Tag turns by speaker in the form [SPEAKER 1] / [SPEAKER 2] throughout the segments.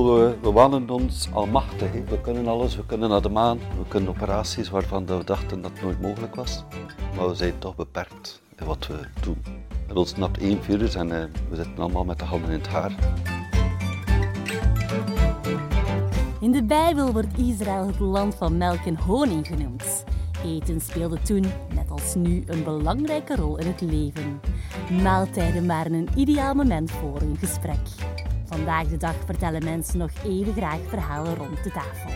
[SPEAKER 1] we, we ons almachtig. We kunnen alles, we kunnen naar de maan, we kunnen operaties waarvan we dachten dat het nooit mogelijk was. Maar we zijn toch beperkt in wat we doen. Het ontsnapt één virus en eh, we zitten allemaal met de handen in het haar.
[SPEAKER 2] In de Bijbel wordt Israël het land van melk en honing genoemd. Eten speelde toen, net als nu, een belangrijke rol in het leven. Maaltijden waren een ideaal moment voor een gesprek. Vandaag de dag vertellen mensen nog even graag verhalen rond de tafel.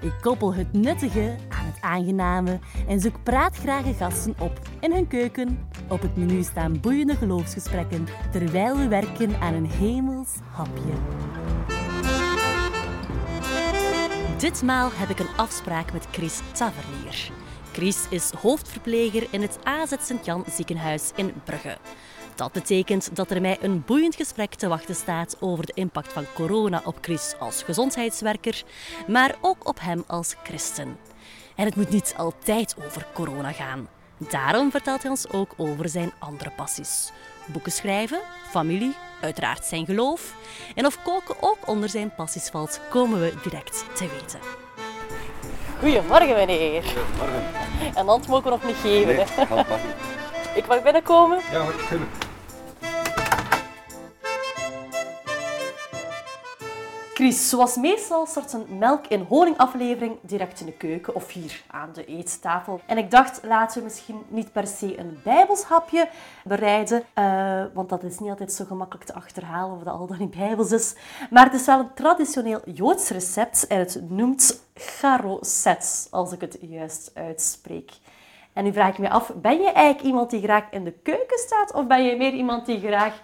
[SPEAKER 2] Ik koppel het nuttige aan het aangename en zoek praatgrage gasten op in hun keuken. Op het menu staan boeiende geloofsgesprekken terwijl we werken aan een hemels hapje. Ditmaal heb ik een afspraak met Chris Tavernier. Chris is hoofdverpleger in het AZ Sint-Jan ziekenhuis in Brugge. Dat betekent dat er mij een boeiend gesprek te wachten staat over de impact van corona op Chris als gezondheidswerker, maar ook op hem als christen. En het moet niet altijd over corona gaan. Daarom vertelt hij ons ook over zijn andere passies. Boeken schrijven, familie, uiteraard zijn geloof. En of koken ook onder zijn passies valt, komen we direct te weten. Goedemorgen meneer.
[SPEAKER 1] Morgen.
[SPEAKER 2] En hand mogen we nog niet geven.
[SPEAKER 1] Nee, mag.
[SPEAKER 2] Ik mag binnenkomen.
[SPEAKER 1] Ja, hoor, kunnen.
[SPEAKER 2] Chris, zoals meestal start een melk- en honingaflevering direct in de keuken of hier aan de eettafel. En ik dacht, laten we misschien niet per se een bijbelshapje bereiden, eh, want dat is niet altijd zo gemakkelijk te achterhalen of dat al dan niet bijbels is. Maar het is wel een traditioneel Joods recept en het noemt garoset, als ik het juist uitspreek. En nu vraag ik me af, ben je eigenlijk iemand die graag in de keuken staat of ben je meer iemand die graag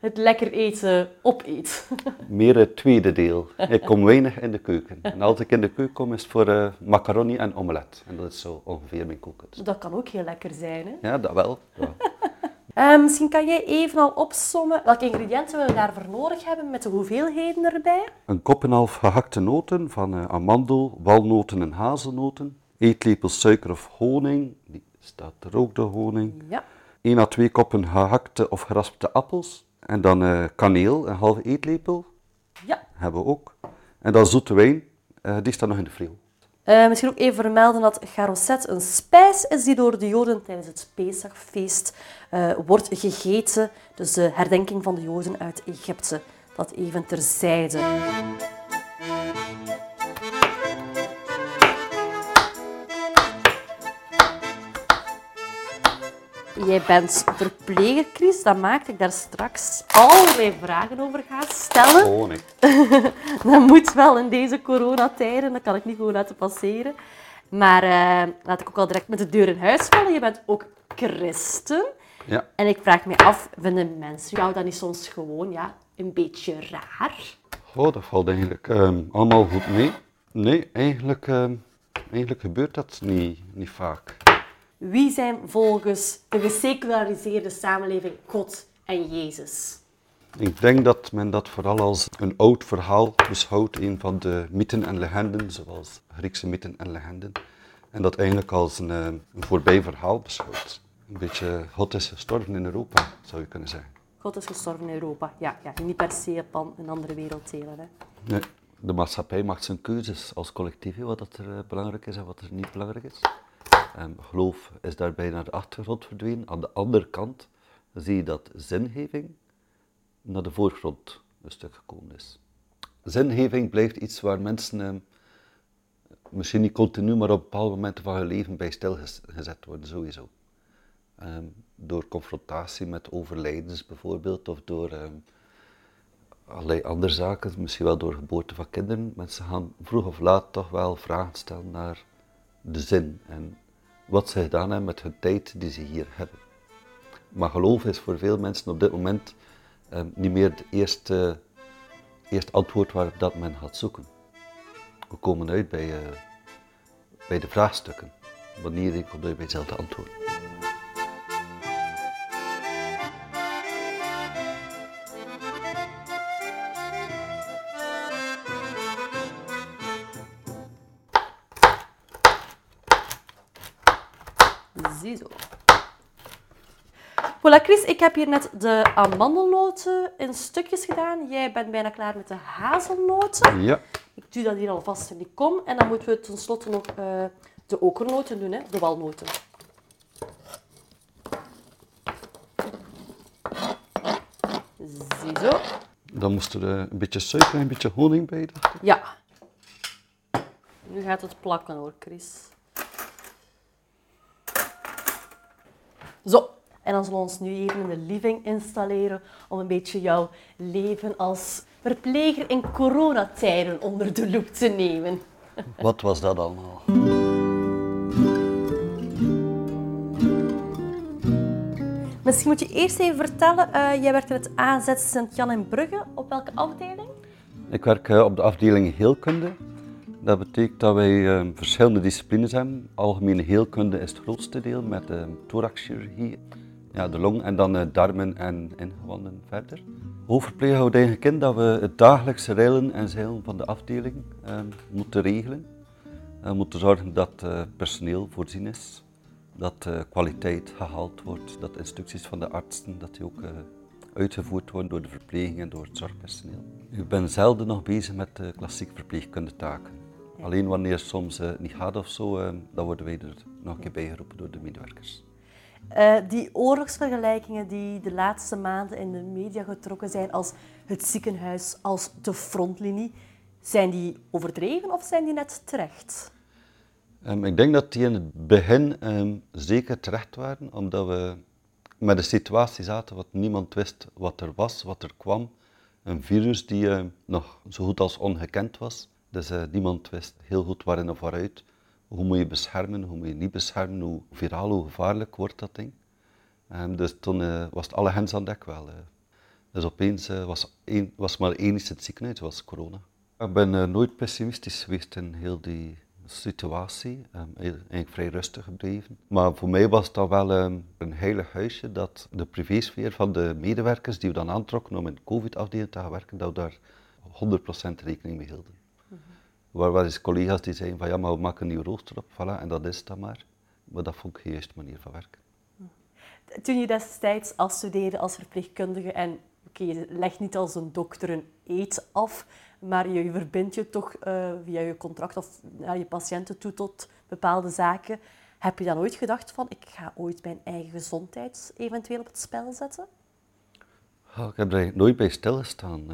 [SPEAKER 2] het lekker eten opeet?
[SPEAKER 1] Meer het tweede deel. Ik kom weinig in de keuken. En als ik in de keuken kom, is het voor eh, macaroni en omelet. En dat is zo ongeveer mijn kookkunst.
[SPEAKER 2] Dat kan ook heel lekker zijn. Hè?
[SPEAKER 1] Ja, dat wel. Ja.
[SPEAKER 2] Eh, misschien kan jij even al opsommen welke ingrediënten we daarvoor nodig hebben met de hoeveelheden erbij.
[SPEAKER 1] Een kop en half gehakte noten van eh, amandel, walnoten en hazelnoten. Eetlepel suiker of honing. Staat er ook, de honing.
[SPEAKER 2] Ja.
[SPEAKER 1] 1 à 2 koppen gehakte of geraspte appels. En dan eh, kaneel, een halve eetlepel.
[SPEAKER 2] ja.
[SPEAKER 1] Hebben we ook. En dan zoete wijn. eh, die staat nog in de vril.
[SPEAKER 2] Eh, misschien ook even vermelden dat garoset een spijs is die door de Joden tijdens het Pesachfeest wordt gegeten. Dus de herdenking van de Joden uit Egypte. Dat even terzijde. Jij bent verpleger, Chris. Dat maakt dat ik daar straks allerlei vragen over ga stellen.
[SPEAKER 1] Honing.
[SPEAKER 2] Dat moet wel in deze coronatijden, dat kan ik niet gewoon laten passeren. Maar eh, laat ik ook al direct met de deur in huis vallen. Je bent ook christen.
[SPEAKER 1] Ja.
[SPEAKER 2] En ik vraag me af, vinden mensen jou dat niet soms gewoon ja, een beetje raar?
[SPEAKER 1] Oh, dat valt eigenlijk ehm, allemaal goed mee. Nee, eigenlijk, ehm, eigenlijk gebeurt dat niet, niet vaak.
[SPEAKER 2] Wie zijn volgens de geseculariseerde samenleving God en Jezus?
[SPEAKER 1] Ik denk dat men dat vooral als een oud verhaal beschouwt, een van de mythen en legenden, zoals Griekse mythen en legenden. En dat eigenlijk als een, eh, een voorbij verhaal beschouwt. Een beetje, God is gestorven in Europa, zou je kunnen zeggen.
[SPEAKER 2] God is gestorven in Europa. Ja, ja niet per se op een andere werelddelen. Hè.
[SPEAKER 1] Nee, de maatschappij maakt zijn keuzes als collectief, wat dat er eh, belangrijk is en wat er niet belangrijk is. Ehm, geloof is daarbij naar de achtergrond verdwenen. Aan de andere kant zie je dat zingeving naar de voorgrond een stuk gekomen is. Zingeving blijft iets waar mensen ehm, misschien niet continu, maar op bepaalde momenten van hun leven bij stilgezet worden, sowieso. Ehm, door confrontatie met overlijdens bijvoorbeeld, of door ehm, allerlei andere zaken, misschien wel door geboorte van kinderen. Mensen gaan vroeg of laat toch wel vragen stellen naar de zin en wat ze gedaan hebben met hun tijd die ze hier hebben. Maar geloof is voor veel mensen op dit moment eh, niet meer het eerste, eerste antwoord waarop dat men gaat zoeken. We komen uit bij, eh, bij de vraagstukken. Wanneer ik je bij hetzelfde antwoord.
[SPEAKER 2] Voilà, Chris, ik heb hier net de amandelnoten in stukjes gedaan. Jij bent bijna klaar met de hazelnoten.
[SPEAKER 1] Ja.
[SPEAKER 2] Ik doe dat hier alvast in die kom. En dan moeten we tenslotte nog eh, de okernoten doen, hè? de walnoten. Ziezo.
[SPEAKER 1] Dan moest er een beetje suiker en een beetje honing bij. dacht ik.
[SPEAKER 2] Ja. Nu gaat het plakken hoor, Chris. Zo. En dan zullen we ons nu even in de living installeren om een beetje jouw leven als verpleger in coronatijden onder de loep te nemen.
[SPEAKER 1] Wat was dat allemaal?
[SPEAKER 2] Misschien moet je eerst even vertellen, eh, jij werkt in het AZ Sint-Jan in Brugge. Op welke afdeling?
[SPEAKER 1] Ik werk eh, op de afdeling heelkunde. Dat betekent dat wij eh, verschillende disciplines hebben. Algemene heelkunde is het grootste deel met uh, thoraxchirurgie, ja, de long en dan eh, darmen en ingewanden verder. Hoofdverpleeg houdt eigenlijk in dat we het dagelijkse rijlen en zeilen van de afdeling eh, moeten regelen. We moeten zorgen dat eh, personeel voorzien is, dat eh, kwaliteit gehaald wordt, dat instructies van de artsen dat die ook eh, uitgevoerd worden door de verpleging en door het zorgpersoneel. Ik ben zelden nog bezig met de klassieke verpleegkundetaken. Alleen wanneer soms eh, niet gaat of zo, eh, dan worden wij er nog een keer bijgeroepen door de medewerkers.
[SPEAKER 2] Eh, die oorlogsvergelijkingen die de laatste maanden in de media getrokken zijn als het ziekenhuis als de frontlinie, zijn die overdreven of zijn die net terecht?
[SPEAKER 1] Ehm, ik denk dat die in het begin ehm, zeker terecht waren, omdat we met een situatie zaten wat niemand wist wat er was, wat er kwam. Een virus die eh, nog zo goed als ongekend was. Dus eh, niemand wist heel goed waarin of waaruit. Hoe moet je beschermen, hoe moet je niet beschermen, hoe viraal, hoe gevaarlijk wordt dat ding. Ehm, dus toen eh, was het alle hens aan dek wel. eh. Dus opeens eh, was, één, was maar één iets het ziekenhuis, was corona. Ik ben nooit pessimistisch geweest in heel die situatie. Heel- eigenlijk vrij rustig gebleven. Maar voor mij was dat wel ehm, een heilig huisje dat de privésfeer van de medewerkers die we dan aantrokken om in de covid-afdeling te gaan werken, dat we daar 100% rekening mee hielden. Waren wel eens collega's die zeiden van ja, maar we maken een nieuw rooster op, voilà, en dat is dat maar. Maar dat vond ik geen juiste manier van werken.
[SPEAKER 2] Toen je destijds afstudeerde als verpleegkundige en oké, je legt niet als een dokter een eet af, maar je verbindt je toch eh, via je contract of naar je patiënten toe tot bepaalde zaken. Heb je dan ooit gedacht van, ik ga ooit mijn eigen gezondheid eventueel op het spel zetten?
[SPEAKER 1] Ja, ik heb er nooit bij stilgestaan.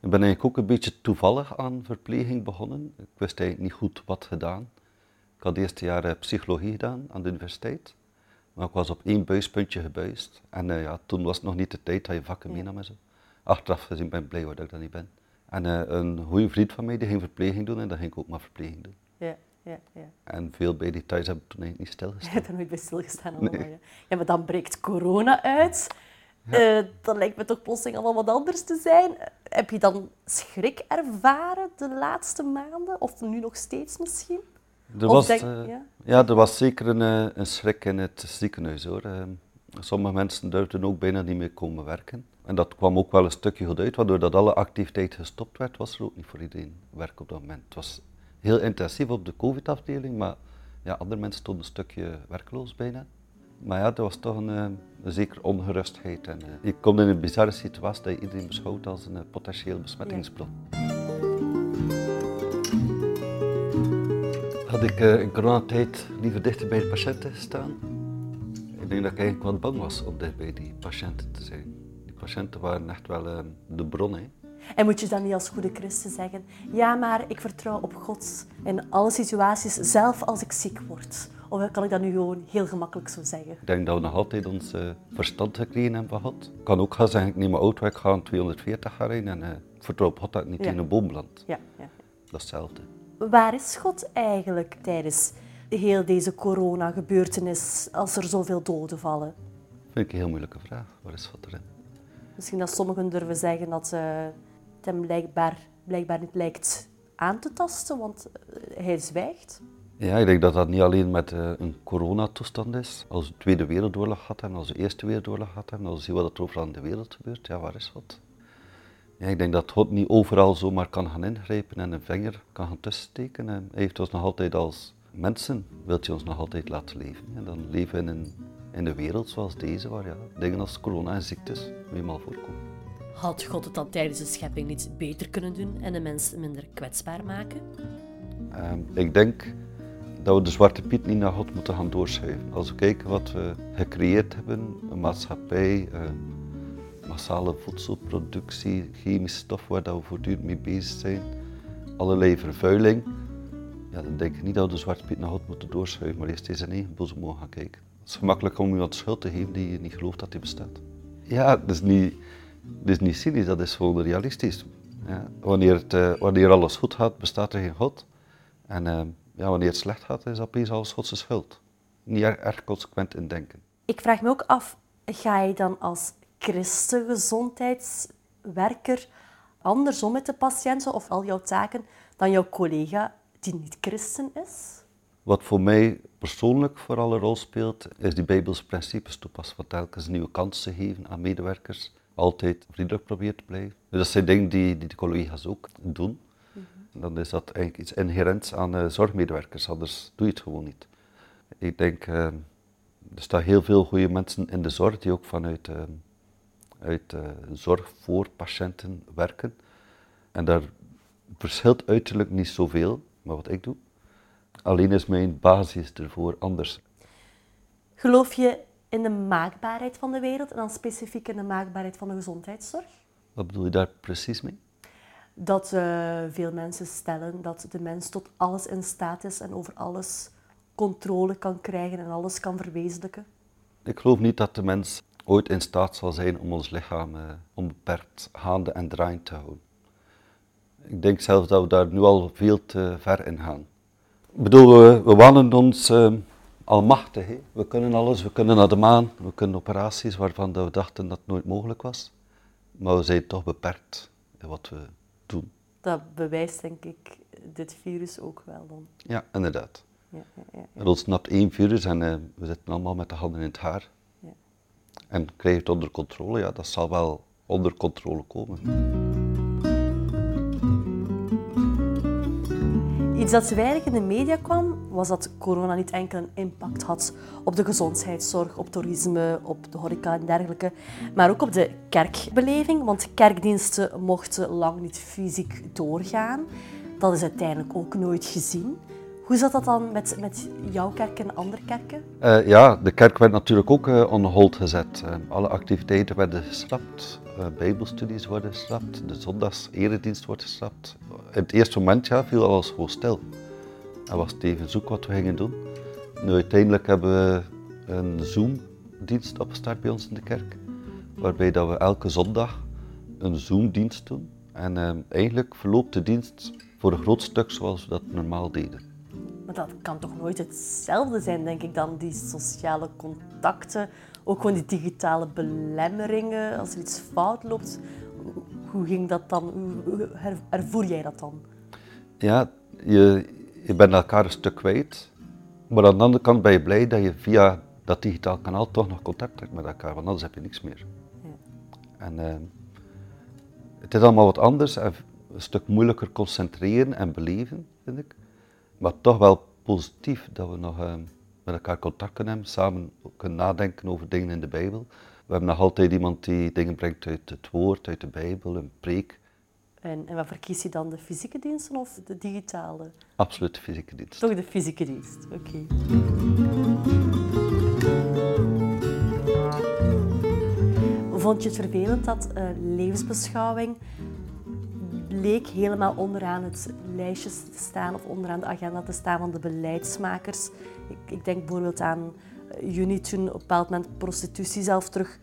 [SPEAKER 1] Ik ben eigenlijk ook een beetje toevallig aan verpleging begonnen. Ik wist eigenlijk niet goed wat gedaan. Ik had het eerste jaar psychologie gedaan aan de universiteit. Maar ik was op één buispuntje gebuist. En eh, ja, toen was het nog niet de tijd dat je vakken meenam en zo. Achteraf gezien ben ik blij dat ik dat niet ben. En eh, een goede vriend van mij die ging verpleging doen en dan ging ik ook maar verpleging doen.
[SPEAKER 2] Ja, ja, ja.
[SPEAKER 1] En veel bij details heb ik toen eigenlijk niet
[SPEAKER 2] Je
[SPEAKER 1] stilgestaan.
[SPEAKER 2] hebt er nooit bij stilgestaan. allemaal, ja. ja, maar dan breekt corona uit. Eh, dan lijkt me toch plotseling allemaal wat anders te zijn. Heb je dan schrik ervaren de laatste maanden? Of nu nog steeds misschien?
[SPEAKER 1] Er was,
[SPEAKER 2] denk-
[SPEAKER 1] eh,
[SPEAKER 2] ja?
[SPEAKER 1] ja? er was zeker een, eh, een schrik in het ziekenhuis hoor. Sommige mensen durfden ook bijna niet meer komen werken. En dat kwam ook wel een stukje goed uit, waardoor dat alle activiteit gestopt werd, was er ook niet voor iedereen werk op dat moment. Het was heel intensief op de COVID-afdeling, maar ja, andere mensen stonden een stukje werkloos bijna. Maar ja, er was toch een, eh, een zekere ongerustheid. En, eh, je komt in een bizarre situatie dat je iedereen beschouwt als een eh, potentieel besmettingsbron. Had ik in coronatijd liever dichter bij de patiënten gestaan? Ik denk dat ik eigenlijk wat bang was om dicht bij die patiënten te zijn. Die patiënten waren echt wel de bron. Hè.
[SPEAKER 2] En moet je dan niet als goede christen zeggen, ja, maar ik vertrouw op God in alle situaties, zelf als ik ziek word? Of kan ik dat nu gewoon heel gemakkelijk zo zeggen?
[SPEAKER 1] Ik denk dat we nog altijd ons eh, verstand gekregen hebben God. Ik kan ook gaan zeggen, ik neem mijn auto, ik ga aan 240 gaan rijden en ik vertrouw op God dat ik niet
[SPEAKER 2] Ja.
[SPEAKER 1] in een boom beland.
[SPEAKER 2] Ja, ja.
[SPEAKER 1] Dat is hetzelfde.
[SPEAKER 2] Waar is God eigenlijk tijdens heel deze corona-gebeurtenis, als er zoveel doden vallen?
[SPEAKER 1] vind ik een heel moeilijke vraag. Waar is God erin?
[SPEAKER 2] Misschien dat sommigen durven zeggen dat eh, het hem blijkbaar, blijkbaar niet lijkt aan te tasten, want hij zwijgt.
[SPEAKER 1] Ja, ik denk dat dat niet alleen met eh, een coronatoestand is. Als we de Tweede Wereldoorlog had en als we de Eerste Wereldoorlog had en als we zien wat er overal in de wereld gebeurt, ja, waar is God? Ja, ik denk dat God niet overal zomaar kan gaan ingrijpen en een vinger kan gaan tussensteken. En hij heeft ons nog altijd als mensen wilt je ons nog altijd laten leven. En dan leven we in een, in een wereld zoals deze, waar ja, dingen als corona en ziektes eenmaal voorkomen.
[SPEAKER 2] Had God het dan tijdens de schepping niet beter kunnen doen en de mens minder kwetsbaar maken?
[SPEAKER 1] Ehm, ik denk dat we de Zwarte Piet niet naar God moeten gaan doorschuiven. Als we kijken wat we gecreëerd hebben, een maatschappij, uh, massale voedselproductie, chemische stof waar dat we voortdurend mee bezig zijn, allerlei vervuiling, ja, dan denk ik niet dat we de Zwarte Piet naar God moeten doorschuiven, maar eerst eens in eigen boezem mogen gaan kijken. Het is gemakkelijk om iemand schuld te geven die je niet gelooft dat hij bestaat. Ja, dat is niet, dat is niet cynisch, dat is gewoon realistisch. Ja, wanneer, het, uh, wanneer alles goed gaat, bestaat er geen God. En uh, ja, wanneer het slecht gaat, is dat opeens alles Godse schuld. Niet erg, erg consequent in denken.
[SPEAKER 2] Ik vraag me ook af, ga je dan als christengezondheidswerker andersom met de patiënten of al jouw taken dan jouw collega die niet christen is?
[SPEAKER 1] Wat voor mij persoonlijk vooral een rol speelt, is die Bijbelse principes toepassen. Wat telkens nieuwe kansen geven aan medewerkers. Altijd vriendelijk proberen te blijven. Dus dat zijn dingen die, die de collega's ook doen. Dan is dat eigenlijk iets inherents aan uh, zorgmedewerkers, anders doe je het gewoon niet. Ik denk, uh, er staan heel veel goede mensen in de zorg die ook vanuit uh, uit, zorg voor patiënten werken. En daar verschilt uiterlijk niet zoveel met wat ik doe. Alleen is mijn basis ervoor anders.
[SPEAKER 2] Geloof je in de maakbaarheid van de wereld en dan specifiek in de maakbaarheid van de gezondheidszorg?
[SPEAKER 1] Wat bedoel je daar precies mee?
[SPEAKER 2] Dat uh, veel mensen stellen dat de mens tot alles in staat is en over alles controle kan krijgen en alles kan verwezenlijken?
[SPEAKER 1] Ik geloof niet dat de mens ooit in staat zal zijn om ons lichaam uh, onbeperkt gaande en draaiend te houden. Ik denk zelfs dat we daar nu al veel te ver in gaan. Ik bedoel, we, we wanen ons uh, almachtig. We kunnen alles, we kunnen naar de maan, we kunnen operaties waarvan we dachten dat het nooit mogelijk was. Maar we zijn toch beperkt in wat we
[SPEAKER 2] dat bewijst denk ik dit virus ook wel dan.
[SPEAKER 1] Ja, inderdaad. Ja, ja, ja, Er ontsnapt één virus en uh, we zitten allemaal met de handen in het haar. Ja. En krijg je het onder controle? Ja, dat zal wel onder controle komen.
[SPEAKER 2] Iets dat weinig in de media kwam, was dat corona niet enkel een impact had op de gezondheidszorg, op toerisme, op de horeca en dergelijke, maar ook op de kerkbeleving, want kerkdiensten mochten lang niet fysiek doorgaan. Dat is uiteindelijk ook nooit gezien. Hoe zat dat dan met, met jouw kerk en andere kerken?
[SPEAKER 1] Uh, ja, de kerk werd natuurlijk ook uh, on hold gezet. Uh, alle activiteiten werden geschrapt, bijbelstudies worden geschrapt, de zondags eredienst wordt geschrapt. In het eerste moment viel alles gewoon stil. En was het even zoek wat we gingen doen. Nu uiteindelijk hebben we een Zoom-dienst opgestart bij ons in de kerk, waarbij dat we elke zondag een Zoom-dienst doen. En eigenlijk verloopt de dienst voor een groot stuk zoals we dat normaal deden.
[SPEAKER 2] Maar dat kan toch nooit hetzelfde zijn, denk ik, dan die sociale contacten. Ook gewoon die digitale belemmeringen, als er iets fout loopt. Hoe ging dat dan? Hoe ervoer jij dat dan?
[SPEAKER 1] Ja, je, je bent elkaar een stuk kwijt. Maar aan de andere kant ben je blij dat je via dat digitaal kanaal toch nog contact hebt met elkaar, want anders heb je niks meer. Ja. En uh, het is allemaal wat anders en een stuk moeilijker concentreren en beleven, vind ik maar toch wel positief dat we nog uh, met elkaar contact kunnen hebben, samen kunnen nadenken over dingen in de Bijbel. We hebben nog altijd iemand die dingen brengt uit het woord, uit de Bijbel, een preek.
[SPEAKER 2] En, en wat verkies je dan, de fysieke diensten of de digitale?
[SPEAKER 1] Absoluut de fysieke dienst.
[SPEAKER 2] Toch de fysieke dienst, oké. Vond je het vervelend dat uh, levensbeschouwing leek helemaal onderaan het lijstje te staan of onderaan de agenda te staan van de beleidsmakers. Ik, ik denk bijvoorbeeld aan eh, juni toen op een bepaald moment prostitutie zelf terug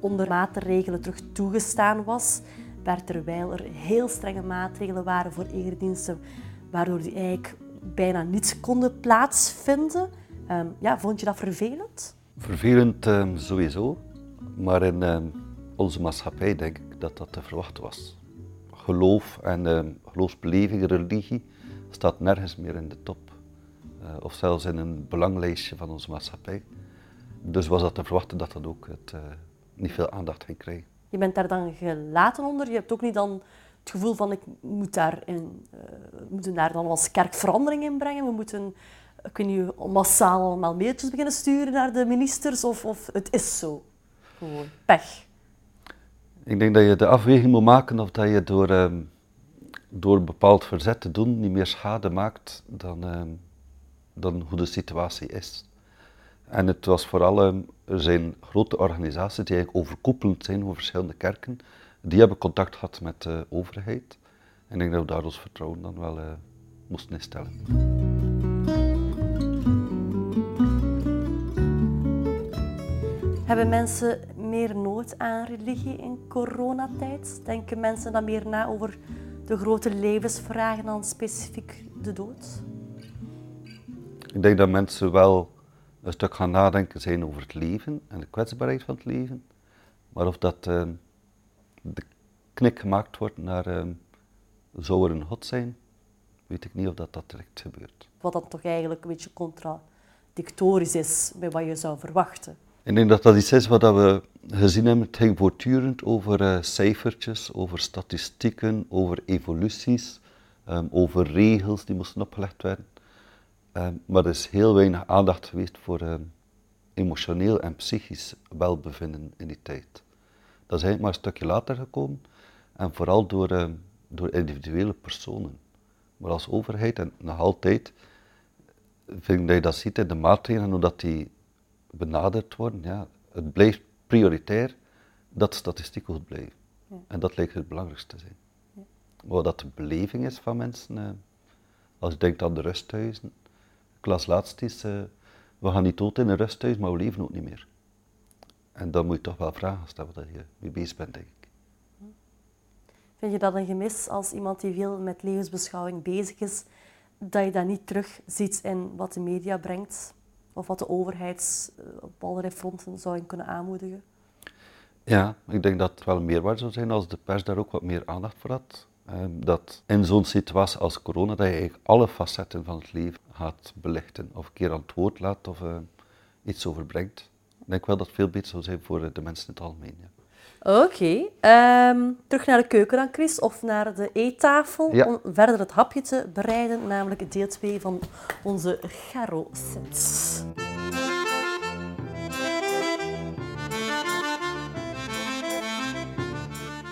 [SPEAKER 2] onder maatregelen terug toegestaan was. Terwijl er heel strenge maatregelen waren voor erediensten, waardoor die eigenlijk bijna niet konden plaatsvinden. Um, ja, vond je dat vervelend?
[SPEAKER 1] Vervelend um, sowieso, maar in um, onze maatschappij denk ik dat dat te verwachten was geloof en geloofsbeleving, religie, staat nergens meer in de top. Uh, of zelfs in een belanglijstje van onze maatschappij. Dus was dat te verwachten dat dat ook het, uh, niet veel aandacht ging krijgen.
[SPEAKER 2] Je bent daar dan gelaten onder? Je hebt ook niet dan het gevoel van ik moet daar in, uh, we moeten daar dan als kerk verandering in brengen, we moeten kun je massaal allemaal mailtjes beginnen sturen naar de ministers of, of het is zo? Gewoon pech.
[SPEAKER 1] Ik denk dat je de afweging moet maken of dat je door, ehm, door bepaald verzet te doen niet meer schade maakt dan, ehm, dan hoe de situatie is. En het was vooral, ehm, er zijn grote organisaties die eigenlijk overkoepelend zijn over verschillende kerken. Die hebben contact gehad met de overheid. En ik denk dat we daar ons vertrouwen dan wel uh, moesten instellen.
[SPEAKER 2] Hebben mensen meer nood aan religie in coronatijd? Denken mensen dan meer na over de grote levensvragen dan specifiek de dood?
[SPEAKER 1] Ik denk dat mensen wel een stuk gaan nadenken zijn over het leven en de kwetsbaarheid van het leven. Maar of dat uh, de knik gemaakt wordt naar uh, zou er een God zijn, weet ik niet of dat, dat direct gebeurt.
[SPEAKER 2] Wat dan toch eigenlijk een beetje contradictorisch is bij wat je zou verwachten.
[SPEAKER 1] Ik denk dat dat iets is wat we gezien hebben. Het ging voortdurend over uh, cijfertjes, over statistieken, over evoluties, um, over regels die moesten opgelegd werden. Um, maar er is heel weinig aandacht geweest voor um, emotioneel en psychisch welbevinden in die tijd. Dat is eigenlijk maar een stukje later gekomen en vooral door, door individuele personen. Maar als overheid en nog altijd vind ik dat je dat ziet in de maatregelen, hoe dat die benaderd worden, ja, het blijft prioritair dat statistieken goed blijven. Ja. En dat lijkt het belangrijkste te zijn. Ja. Wat dat de beleving is van mensen, eh, als je denkt aan de rusthuizen. Ik las laatst is, eh, we gaan niet dood in een rusthuis, maar we leven ook niet meer. En dan moet je toch wel vragen stellen dat je mee bezig bent, denk ik.
[SPEAKER 2] Vind je dat een gemis als iemand die veel met levensbeschouwing bezig is, dat je dat niet terug ziet in wat de media brengt? of wat de overheid eh, op allerlei fronten zou kunnen aanmoedigen?
[SPEAKER 1] Ja, ik denk dat het wel meerwaarde zou zijn als de pers daar ook wat meer aandacht voor had. Ehm, dat in zo'n situatie als corona, dat je eigenlijk alle facetten van het leven gaat belichten, of een keer aan het woord laat of uh, iets overbrengt. Ik denk wel dat het veel beter zou zijn voor de mensen in het algemeen. Ja.
[SPEAKER 2] Oké, ehm, terug naar de keuken dan, Chris, of naar de eettafel om verder het hapje te bereiden, namelijk deel 2 van onze Garo-sets.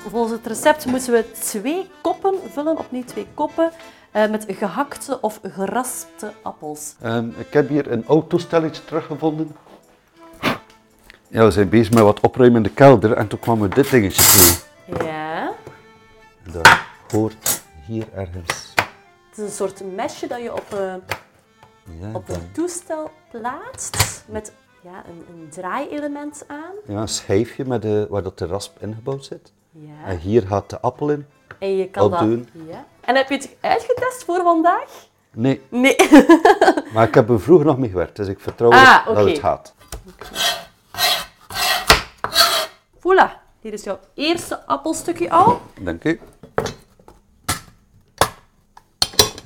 [SPEAKER 2] Volgens het recept moeten we twee koppen vullen, opnieuw twee koppen, met gehakte of geraspte appels.
[SPEAKER 1] Um, ik heb hier een oud toestelletje teruggevonden ja, we zijn bezig met wat opruimen in de kelder en toen kwam er dit dingetje
[SPEAKER 2] toe. Ja.
[SPEAKER 1] Dat hoort hier ergens.
[SPEAKER 2] Het is een soort mesje dat je op, uh, ja, op een toestel plaatst met ja, een, een draaielement aan.
[SPEAKER 1] Ja, een schijfje met de, waar dat de rasp ingebouwd zit. Ja. En hier gaat de appel in.
[SPEAKER 2] En je kan dat... Doen. Ja. En heb je het uitgetest voor vandaag?
[SPEAKER 1] Nee.
[SPEAKER 2] Nee.
[SPEAKER 1] maar ik heb er vroeger nog mee gewerkt, dus ik vertrouw ah, dat het gaat.
[SPEAKER 2] Voilà, hier is jouw eerste appelstukje al.
[SPEAKER 1] Dank u.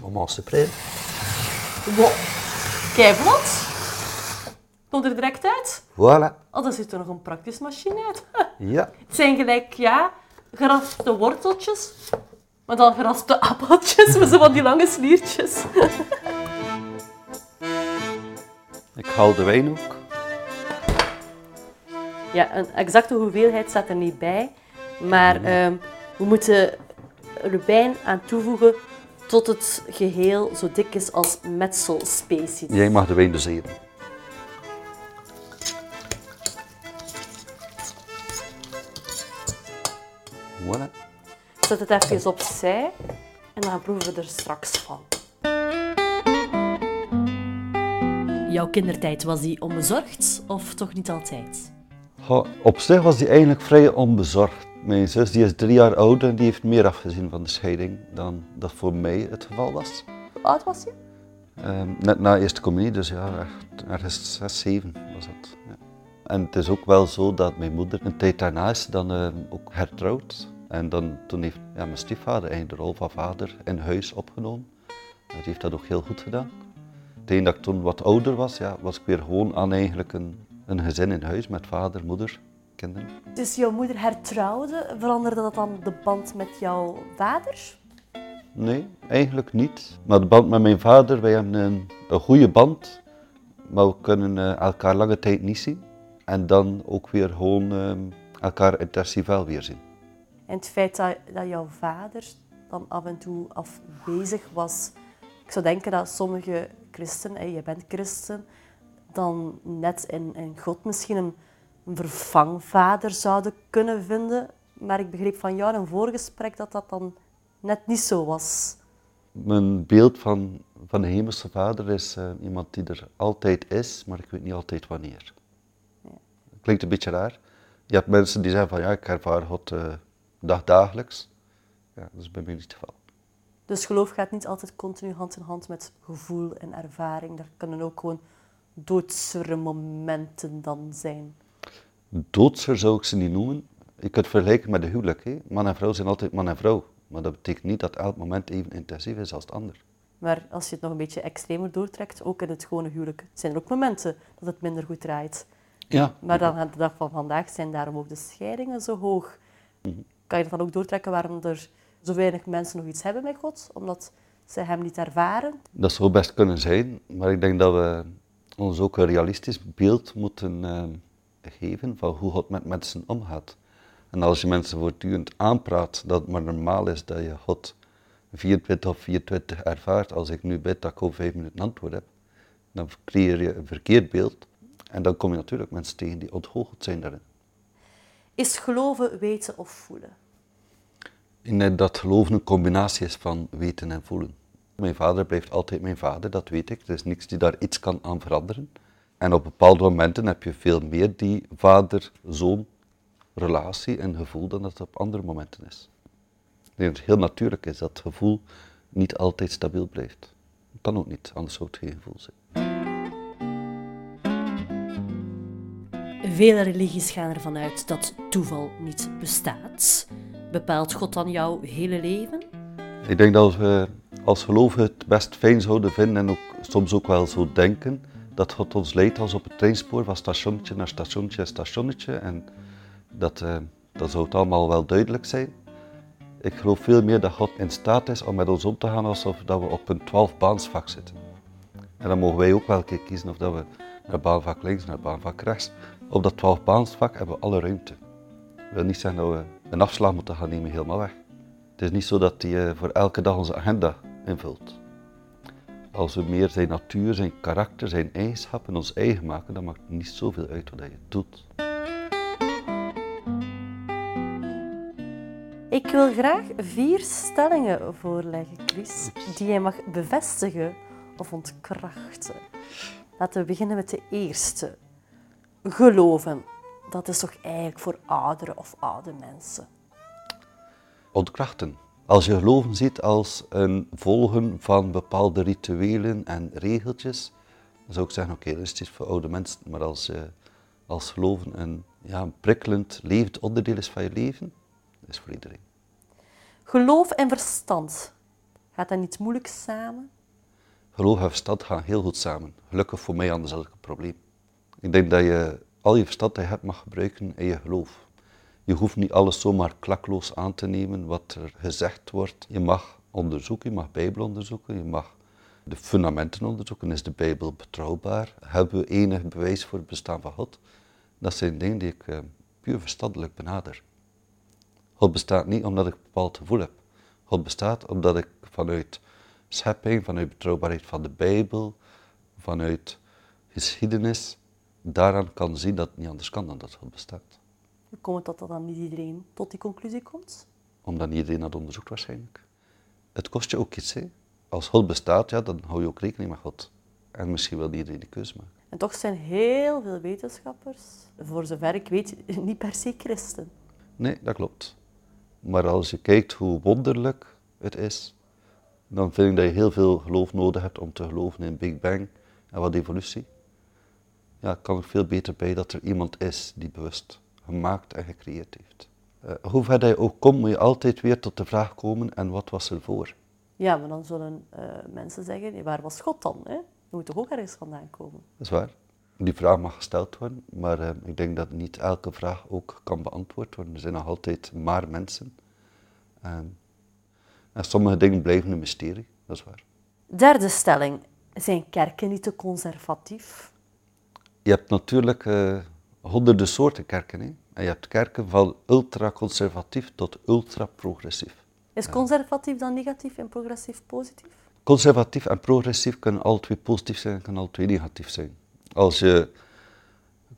[SPEAKER 1] Mama supreme.
[SPEAKER 2] Wow, kijk vlot. Komt er direct uit.
[SPEAKER 1] Voilà.
[SPEAKER 2] Oh, dan zit er nog een praktisch machine uit.
[SPEAKER 1] ja.
[SPEAKER 2] Het zijn gelijk, ja, geraspte worteltjes. Maar dan geraspte appeltjes met zo van die lange sliertjes.
[SPEAKER 1] Ik haal de wijn ook.
[SPEAKER 2] Ja, een exacte hoeveelheid staat er niet bij. Maar um, we moeten er wijn aan toevoegen tot het geheel zo dik is als metselspecie.
[SPEAKER 1] Jij mag de wijn doseren. Voilà.
[SPEAKER 2] Zet het even opzij en dan proeven we er straks van. Jouw kindertijd, was die onbezorgd of toch niet altijd?
[SPEAKER 1] op zich was hij eigenlijk vrij onbezorgd. Mijn zus die is drie jaar ouder en die heeft meer afgezien van de scheiding dan dat voor mij het geval was.
[SPEAKER 2] Hoe oud was je?
[SPEAKER 1] Um, net na eerste communie, dus ja, echt, ergens zes, zeven was dat. Ja. En het is ook wel zo dat mijn moeder een tijd daarna is dan uh, ook hertrouwd. En dan, toen heeft ja, mijn stiefvader eigenlijk de rol van vader in huis opgenomen. Hij heeft dat ook heel goed gedaan. Tegen dat ik toen wat ouder was, ja, was ik weer gewoon aan eigenlijk een een gezin in huis met vader, moeder, kinderen.
[SPEAKER 2] Dus jouw moeder hertrouwde, veranderde dat dan de band met jouw vader?
[SPEAKER 1] Nee, eigenlijk niet. Maar de band met mijn vader, wij hebben een, een goede band, maar we kunnen eh, elkaar lange tijd niet zien. En dan ook weer gewoon uh, elkaar intensief wel weer zien.
[SPEAKER 2] En het feit dat, dat jouw vader dan af en toe afwezig was, ik zou denken dat sommige christen, je bent christen, dan net in, in God misschien een, een vervangvader zouden kunnen vinden. Maar ik begreep van jou in een voorgesprek dat dat dan net niet zo was.
[SPEAKER 1] Mijn beeld van, van de Hemelse Vader is uh, iemand die er altijd is, maar ik weet niet altijd wanneer. Ja. Klinkt een beetje raar. Je hebt mensen die zeggen van ja, ik ervaar God uh, dagdagelijks. Ja, dat is bij mij niet het geval.
[SPEAKER 2] Dus geloof gaat niet altijd continu hand in hand met gevoel en ervaring. Er kunnen ook gewoon doodsere momenten dan zijn.
[SPEAKER 1] Doodser zou ik ze niet noemen. Je kunt het vergelijken met de huwelijk. Hè? Man en vrouw zijn altijd man en vrouw. Maar dat betekent niet dat elk moment even intensief is als het ander.
[SPEAKER 2] Maar als je het nog een beetje extremer doortrekt, ook in het gewone huwelijk, zijn er ook momenten dat het minder goed draait.
[SPEAKER 1] Ja.
[SPEAKER 2] Maar dan aan de dag van vandaag zijn daarom ook de scheidingen zo hoog. Mhm. Kan je dat dan ook doortrekken waarom er zo weinig mensen nog iets hebben met God? Omdat ze hem niet ervaren?
[SPEAKER 1] Dat zou best kunnen zijn, maar ik denk dat we ons ook een realistisch beeld moeten uh, geven van hoe God met mensen omgaat. En als je mensen voortdurend aanpraat dat het maar normaal is dat je God 24 of 24 ervaart, als ik nu bid dat ik over vijf minuten antwoord heb, dan creëer je een verkeerd beeld. En dan kom je natuurlijk mensen tegen die onthoogd zijn daarin.
[SPEAKER 2] Is geloven weten of voelen?
[SPEAKER 1] Ik denk dat geloven een combinatie is van weten en voelen. Mijn vader blijft altijd mijn vader, dat weet ik. Er is niks die daar iets kan aan veranderen. En op bepaalde momenten heb je veel meer die vader-zoon relatie en gevoel dan dat het op andere momenten is. Ik denk dat het heel natuurlijk is dat het gevoel niet altijd stabiel blijft. Dat kan ook niet, anders zou het geen gevoel zijn.
[SPEAKER 2] Vele religies gaan ervan uit dat toeval niet bestaat. Bepaalt God dan jouw hele leven?
[SPEAKER 1] Ik denk dat we als gelovigen het best fijn zouden vinden en ook soms ook wel zo denken dat God ons leidt als op het treinspoor van stationnetje naar stationnetje en stationnetje. En dat, uh, dat zou het allemaal wel duidelijk zijn. Ik geloof veel meer dat God in staat is om met ons om te gaan alsof dat we op een 12-baansvak zitten. En dan mogen wij ook wel een keer kiezen of dat we naar baanvak links, naar baanvak rechts. Op dat 12-baansvak hebben we alle ruimte. Dat wil niet zeggen dat we een afslag moeten gaan nemen helemaal weg. Het is niet zo dat hij uh, voor elke dag onze agenda invult. Als we meer zijn natuur, zijn karakter, zijn eigenschappen ons eigen maken, dan maakt het niet zoveel uit wat je doet.
[SPEAKER 2] Ik wil graag vier stellingen voorleggen, Chris, die jij mag bevestigen of ontkrachten. Laten we beginnen met de eerste. Geloven, dat is toch eigenlijk voor oudere of oude mensen?
[SPEAKER 1] Ontkrachten. Als je geloven ziet als een volgen van bepaalde rituelen en regeltjes, dan zou ik zeggen, oké, dat is iets voor oude mensen. Maar als, je als geloven een, ja, een prikkelend, levend onderdeel is van je leven, dat is voor iedereen.
[SPEAKER 2] Geloof en verstand, gaat dat niet moeilijk samen?
[SPEAKER 1] Geloof en verstand gaan heel goed samen. Gelukkig voor mij anders elk probleem. Ik denk dat je al je verstand dat je hebt mag gebruiken in je geloof. Je hoeft niet alles zomaar klakloos aan te nemen wat er gezegd wordt. Je mag onderzoeken, je mag Bijbel onderzoeken, je mag de fundamenten onderzoeken. Is de Bijbel betrouwbaar? Hebben we enig bewijs voor het bestaan van God? Dat zijn dingen die ik uh, puur verstandelijk benader. God bestaat niet omdat ik een bepaald gevoel heb. God bestaat omdat ik vanuit schepping, vanuit betrouwbaarheid van de Bijbel, vanuit geschiedenis, daaraan kan zien dat het niet anders kan dan dat God bestaat.
[SPEAKER 2] Hoe komt het dat dan niet iedereen tot die conclusie komt?
[SPEAKER 1] Omdat niet iedereen dat onderzoekt waarschijnlijk. Het kost je ook iets. Hè? Als God bestaat, ja, dan hou je ook rekening met God. En misschien wil iedereen die keuze maken.
[SPEAKER 2] En toch zijn heel veel wetenschappers, voor zover ik weet, niet per se christen.
[SPEAKER 1] Nee, dat klopt. Maar als je kijkt hoe wonderlijk het is, dan vind ik dat je heel veel geloof nodig hebt om te geloven in Big Bang en wat evolutie. Ja, kan ik veel beter bij dat er iemand is die bewust gemaakt en gecreëerd heeft. Uh, hoe ver je ook komt, moet je altijd weer tot de vraag komen: en wat was er voor?
[SPEAKER 2] Ja, maar dan zullen uh, mensen zeggen: waar was God dan? Hè? Je moet toch ook ergens vandaan komen?
[SPEAKER 1] Dat is waar. Die vraag mag gesteld worden, maar uh, ik denk dat niet elke vraag ook kan beantwoord worden. Er zijn nog altijd maar mensen. En sommige dingen blijven een mysterie, dat is waar.
[SPEAKER 2] Derde stelling. Zijn kerken niet te conservatief?
[SPEAKER 1] Je hebt natuurlijk uh, honderden soorten kerken. Hè? En je hebt kerken van ultra-conservatief tot ultra-progressief.
[SPEAKER 2] Is conservatief dan negatief en progressief positief?
[SPEAKER 1] Conservatief en progressief kunnen alle twee positief zijn en kunnen alle twee negatief zijn. Als je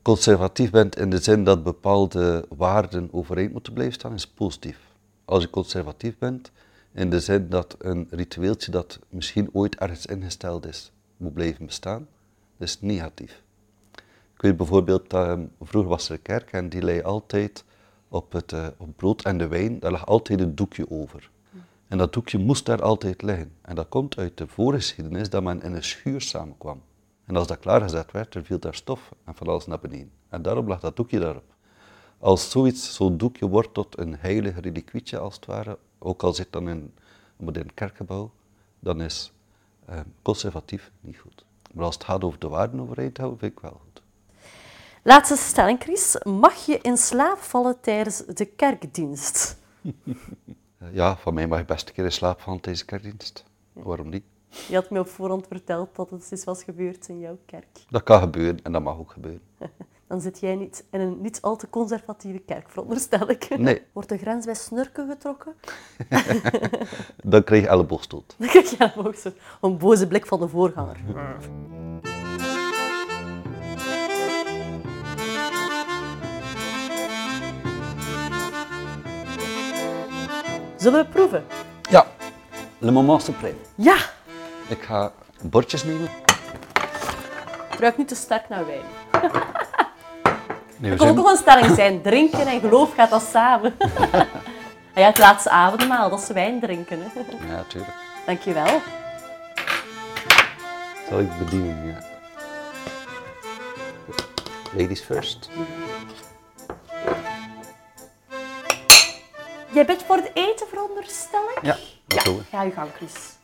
[SPEAKER 1] conservatief bent in de zin dat bepaalde waarden overeind moeten blijven staan, is positief. Als je conservatief bent in de zin dat een ritueeltje dat misschien ooit ergens ingesteld is, moet blijven bestaan, is negatief. Weet bijvoorbeeld, uh, vroeger was er een kerk en die lei altijd op het uh, op brood en de wijn, daar lag altijd een doekje over. En dat doekje moest daar altijd liggen. En dat komt uit de voorgeschiedenis dat men in een schuur samenkwam. En als dat klaargezet werd, er viel daar stof en van alles naar beneden. En daarom lag dat doekje daarop. Als zoiets, zo'n doekje wordt tot een heilig reliquietje als het ware, ook al zit dan in een modern kerkgebouw, dan is eh, conservatief niet goed. Maar als het gaat over de waarden overeind houden, vind ik wel goed.
[SPEAKER 2] Laatste stelling, Chris. Mag je in slaap vallen tijdens de kerkdienst?
[SPEAKER 1] ja, van mij mag je best een keer in slaap vallen tijdens de kerkdienst. Waarom niet?
[SPEAKER 2] Je had me op voorhand verteld dat het is was gebeurd in jouw kerk.
[SPEAKER 1] Dat kan gebeuren en dat mag ook gebeuren.
[SPEAKER 2] Dan zit jij niet in een niet al te conservatieve kerk, veronderstel ik.
[SPEAKER 1] Nee.
[SPEAKER 2] Wordt de grens bij snurken getrokken?
[SPEAKER 1] Dan krijg je elleboogstoot.
[SPEAKER 2] Dan krijg je elleboogstoot. Een boze blik van de voorganger. Zullen we proeven?
[SPEAKER 1] Ja. Le moment suprême.
[SPEAKER 2] Ja.
[SPEAKER 1] Ik ga bordjes nemen.
[SPEAKER 2] Ruik niet te sterk naar wijn.
[SPEAKER 1] Nee,
[SPEAKER 2] kon ook nog een stelling zijn. Drinken en geloof gaat dat samen. En ja, het laatste avondmaal, dat is wijn drinken. Hè.
[SPEAKER 1] Ja, tuurlijk.
[SPEAKER 2] Dankjewel.
[SPEAKER 1] Zal ik bedienen, ja. Ladies first.
[SPEAKER 2] Jij bent voor het eten, veronderstel ik?
[SPEAKER 1] Ja, dat doen we.
[SPEAKER 2] Ga je gang, Chris.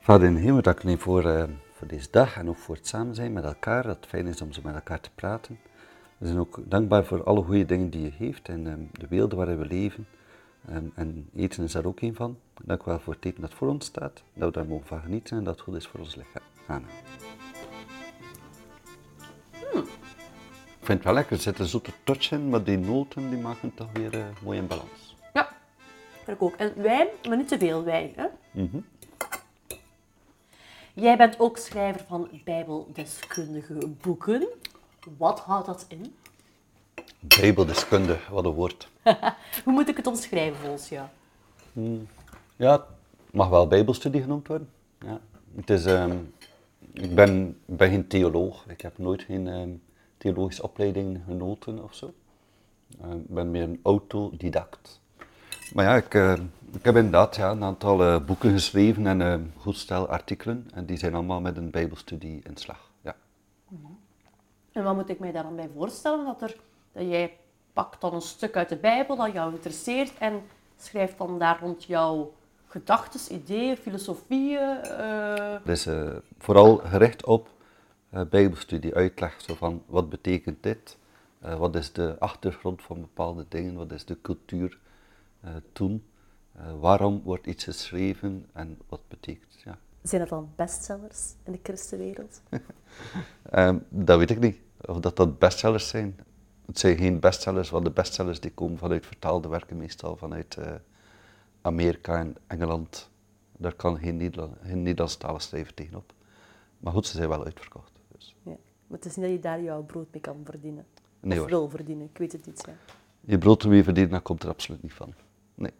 [SPEAKER 1] Vader in de hemel, dank u voor, eh, voor deze dag en ook voor het samen zijn met elkaar. Dat het fijn is om zo met elkaar te praten. We zijn ook dankbaar voor alle goede dingen die je heeft en ehm, de wereld waarin we leven. Ehm, en eten is daar ook een van. Dank u wel voor het eten dat voor ons staat. Dat we daar mogen van genieten en dat het goed is voor ons lichaam. Amen. Vind het wel lekker, er zit een zoete touch in, maar die noten die maken toch weer eh, mooi in balans.
[SPEAKER 2] Ja, ik ook. En wijn, maar niet te veel wijn. Hè?
[SPEAKER 1] Mhm.
[SPEAKER 2] Jij bent ook schrijver van bijbeldeskundige boeken. Wat houdt dat in?
[SPEAKER 1] Bijbeldeskunde, wat een woord.
[SPEAKER 2] Hoe moet ik het omschrijven volgens jou?
[SPEAKER 1] Ja, het mag wel bijbelstudie genoemd worden. Ja. Het is, ehm, ik ben, ben geen theoloog. Ik heb nooit geen ehm, theologische opleiding genoten of zo. Ehm, ik ben meer een autodidact. Maar ja, ik, eh, ik heb inderdaad ja, een aantal eh, boeken geschreven en een goed stel artikelen. En die zijn allemaal met een bijbelstudie in slag. Ja.
[SPEAKER 2] En wat moet ik mij daar dan bij voorstellen? Dat, er, dat jij pakt dan een stuk uit de Bijbel dat jou interesseert en schrijft dan daar rond jouw gedachten, ideeën, filosofieën. eh,
[SPEAKER 1] Het is eh, vooral gericht op eh, bijbelstudie, uitleg zo van wat betekent dit, Eh, wat is de achtergrond van bepaalde dingen, wat is de cultuur eh, toen, waarom wordt iets geschreven en wat betekent het. Ja.
[SPEAKER 2] Zijn dat dan bestsellers in de christenwereld?
[SPEAKER 1] Ehm, dat weet ik niet, of dat dat bestsellers zijn. Het zijn geen bestsellers, want de bestsellers die komen vanuit vertaalde werken, meestal vanuit Amerika en Engeland. Daar kan geen, Nederland, geen Nederlandstalige schrijver tegenop. Maar goed, ze zijn wel uitverkocht. Dus.
[SPEAKER 2] Ja. Maar het is niet dat je daar jouw brood mee kan verdienen.
[SPEAKER 1] Nee
[SPEAKER 2] of wil verdienen, ik weet het niet. Ja.
[SPEAKER 1] Je brood ermee verdienen, dat komt er absoluut niet van. Nee.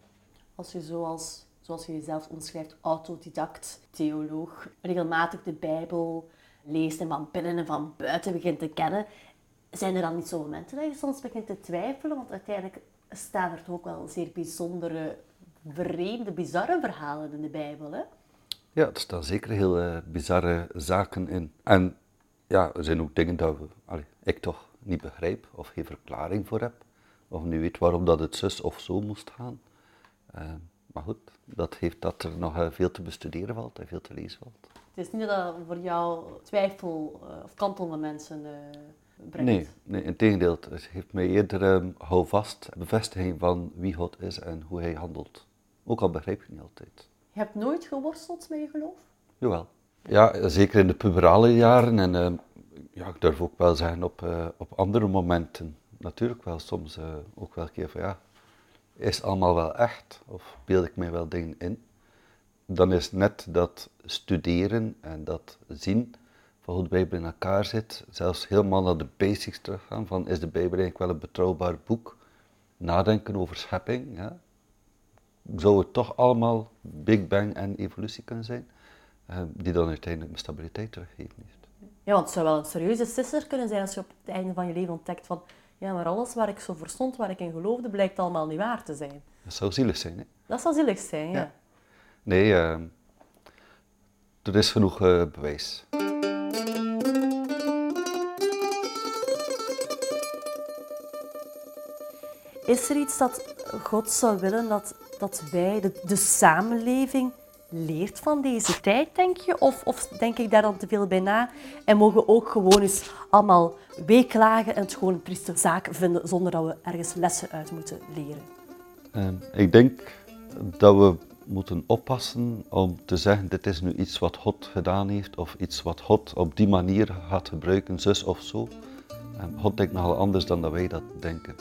[SPEAKER 2] Als je zoals, zoals je jezelf omschrijft, autodidact, theoloog, regelmatig de Bijbel leest en van binnen en van buiten begint te kennen, zijn er dan niet zo momenten dat je soms begint te twijfelen? Want uiteindelijk staan er toch ook wel zeer bijzondere, vreemde, bizarre verhalen in de Bijbel. Hè?
[SPEAKER 1] Ja, er staan zeker heel eh, bizarre zaken in. En ja, er zijn ook dingen dat we, allee, ik toch niet begrijp of geen verklaring voor heb. Of niet weet waarom dat het zus of zo moest gaan. Eh, maar goed, dat heeft dat er nog eh, veel te bestuderen valt en veel te lezen valt.
[SPEAKER 2] Het is niet dat dat voor jou twijfel eh, of kantelende mensen brengt.
[SPEAKER 1] Nee, nee, in tegendeel, het geeft mij eerder um, houvast, bevestiging van wie God is en hoe hij handelt. Ook al begrijp je niet altijd.
[SPEAKER 2] Je hebt nooit geworsteld met je geloof?
[SPEAKER 1] Jawel. Ja, zeker in de puberale jaren en uh, ja, ik durf ook wel zeggen op, uh, op andere momenten. Natuurlijk wel soms uh, ook wel een keer van ja, is allemaal wel echt? Of beeld ik mij wel dingen in? Dan is net dat studeren en dat zien van hoe de Bijbel in elkaar zit, zelfs helemaal naar de basics teruggaan van is de Bijbel eigenlijk wel een betrouwbaar boek? Nadenken over schepping, ja. zou het toch allemaal Big Bang en evolutie kunnen zijn, die dan uiteindelijk een stabiliteit teruggeven heeft.
[SPEAKER 2] Ja, want het zou wel een serieuze sisser kunnen zijn als je op het einde van je leven ontdekt van ja, maar alles waar ik zo verstond, waar ik in geloofde, blijkt allemaal niet waar te zijn.
[SPEAKER 1] Dat zou zielig zijn, hè?
[SPEAKER 2] Dat zou zielig zijn, ja.
[SPEAKER 1] Nee, uh, er is genoeg uh, bewijs.
[SPEAKER 2] Is er iets dat God zou willen dat, dat wij, de, de samenleving, leert van deze tijd, denk je? Of, of denk ik daar dan te veel bij na? En mogen ook gewoon eens allemaal weeklagen en het gewoon een zaak vinden zonder dat we ergens lessen uit moeten leren?
[SPEAKER 1] Uh, ik denk dat we moeten oppassen om te zeggen dit is nu iets wat God gedaan heeft of iets wat God op die manier gaat gebruiken, zus of zo. Um, God denkt nogal anders dan dat wij dat denken.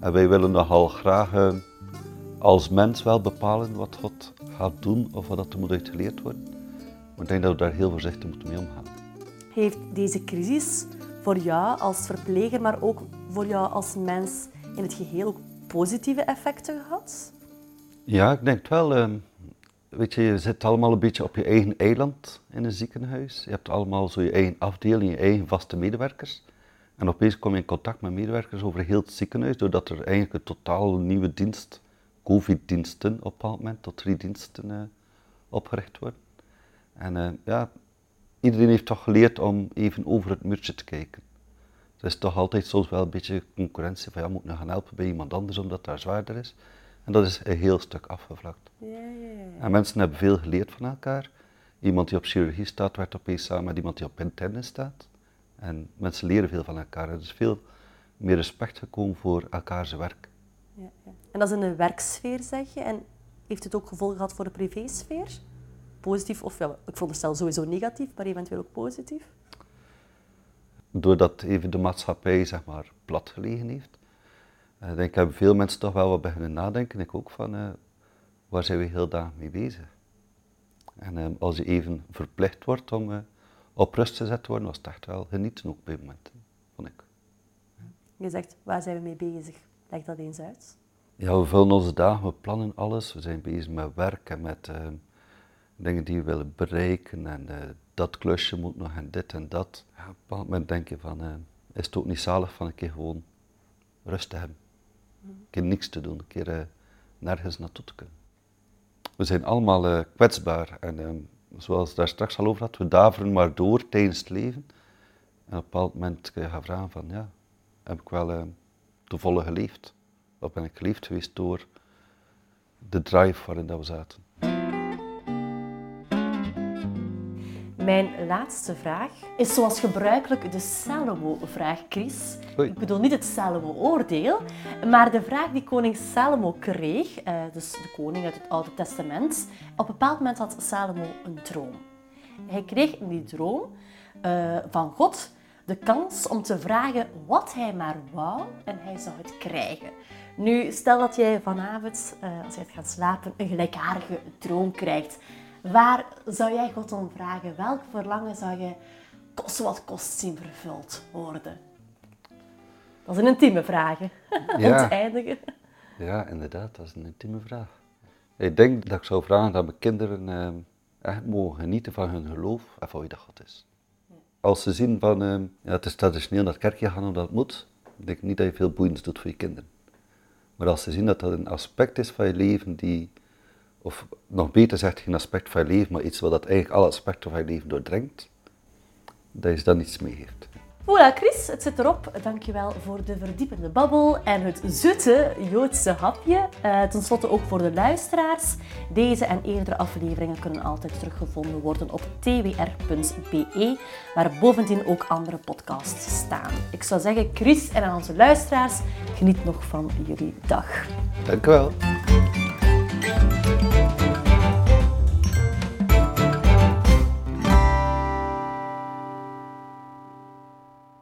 [SPEAKER 1] En wij willen nogal graag uh, als mens wel bepalen wat God gaat doen of wat er moet uitgeleerd worden. Maar ik denk dat we daar heel voorzichtig moeten mee omgaan.
[SPEAKER 2] Heeft deze crisis voor jou als verpleger, maar ook voor jou als mens in het geheel ook positieve effecten gehad?
[SPEAKER 1] Ja, ik denk het wel. Uh, weet je, je zit allemaal een beetje op je eigen eiland in een ziekenhuis. Je hebt allemaal zo je eigen afdeling, je eigen vaste medewerkers. En opeens kom je in contact met medewerkers over heel het ziekenhuis, doordat er eigenlijk een totaal nieuwe dienst, COVID-diensten op een bepaald moment, tot drie diensten uh, opgericht worden. En uh, ja, iedereen heeft toch geleerd om even over het muurtje te kijken. Er is toch altijd soms wel een beetje concurrentie van ja, moet nou gaan helpen bij iemand anders omdat daar zwaarder is. En dat is een heel stuk afgevlakt.
[SPEAKER 2] Ja, ja, ja.
[SPEAKER 1] En mensen hebben veel geleerd van elkaar. Iemand die op chirurgie staat, werd opeens samen met iemand die op interne staat. En mensen leren veel van elkaar. Er is veel meer respect gekomen voor elkaars werk.
[SPEAKER 2] Ja, ja. En dat is in de werksfeer, zeg je. En heeft het ook gevolgen gehad voor de privésfeer? Positief of, ja, ik veronderstel sowieso negatief, maar eventueel ook positief?
[SPEAKER 1] Doordat even de maatschappij, zeg maar, plat gelegen heeft. Ik uh, denk hebben veel mensen toch wel wat beginnen nadenken. Ik ook van, uh, waar zijn we heel dag mee bezig? En uh, als je even verplicht wordt om op rust gezet worden, was het echt wel genieten ook bij momenten, vond ik.
[SPEAKER 2] Je zegt, waar zijn we mee bezig? Leg dat eens uit.
[SPEAKER 1] Ja, we vullen onze dagen, we plannen alles. We zijn bezig met werk en met uh, dingen die we willen bereiken. En uh, dat klusje moet nog en dit en dat. Ja, op een bepaald moment denk je van, uh, is het ook niet zalig van een keer gewoon rust te hebben. Een keer niks te doen, een keer nergens naartoe te kunnen. We zijn allemaal kwetsbaar en zoals daar straks al over had, we daveren maar door tijdens het leven. En op een bepaald moment kun je vragen van, ja, heb ik wel te volle geleefd? Of ben ik geleefd geweest door de drive waarin dat we zaten?
[SPEAKER 2] Mijn laatste vraag is zoals gebruikelijk de Salomo-vraag, Chris.
[SPEAKER 1] Oei.
[SPEAKER 2] Ik bedoel niet het Salomo-oordeel, maar de vraag die koning Salomo kreeg, eh, dus de koning uit het Oude Testament. Op een bepaald moment had Salomo een droom. Hij kreeg in die droom uh, van God de kans om te vragen wat hij maar wou en hij zou het krijgen. Nu, stel dat jij vanavond, uh, als je gaat slapen, een gelijkaardige droom krijgt. Waar zou jij God om vragen? Welk verlangen zou je kost wat kost zien vervuld worden? Dat is een intieme vraag, hè?
[SPEAKER 1] Ja.
[SPEAKER 2] eindigen.
[SPEAKER 1] Ja, inderdaad, dat is een intieme vraag. Ik denk dat ik zou vragen dat mijn kinderen eh, echt mogen genieten van hun geloof en van wie dat God is. Als ze zien van, eh, ja, het is traditioneel naar het kerkje gaan omdat het moet, denk ik niet dat je veel boeiends doet voor je kinderen. Maar als ze zien dat dat een aspect is van je leven die of nog beter zegt, geen aspect van je leven, maar iets wat dat eigenlijk alle aspecten van je leven doordringt, dat je dan iets mee heeft.
[SPEAKER 2] Voilà, Chris, het zit erop. Dankjewel voor de verdiepende babbel en het zoete Joodse hapje. Uh, ten slotte ook voor de luisteraars. Deze en eerdere afleveringen kunnen altijd teruggevonden worden op twr.be, waar bovendien ook andere podcasts staan. Ik zou zeggen, Chris en aan onze luisteraars, geniet nog van jullie dag.
[SPEAKER 1] Dank u wel.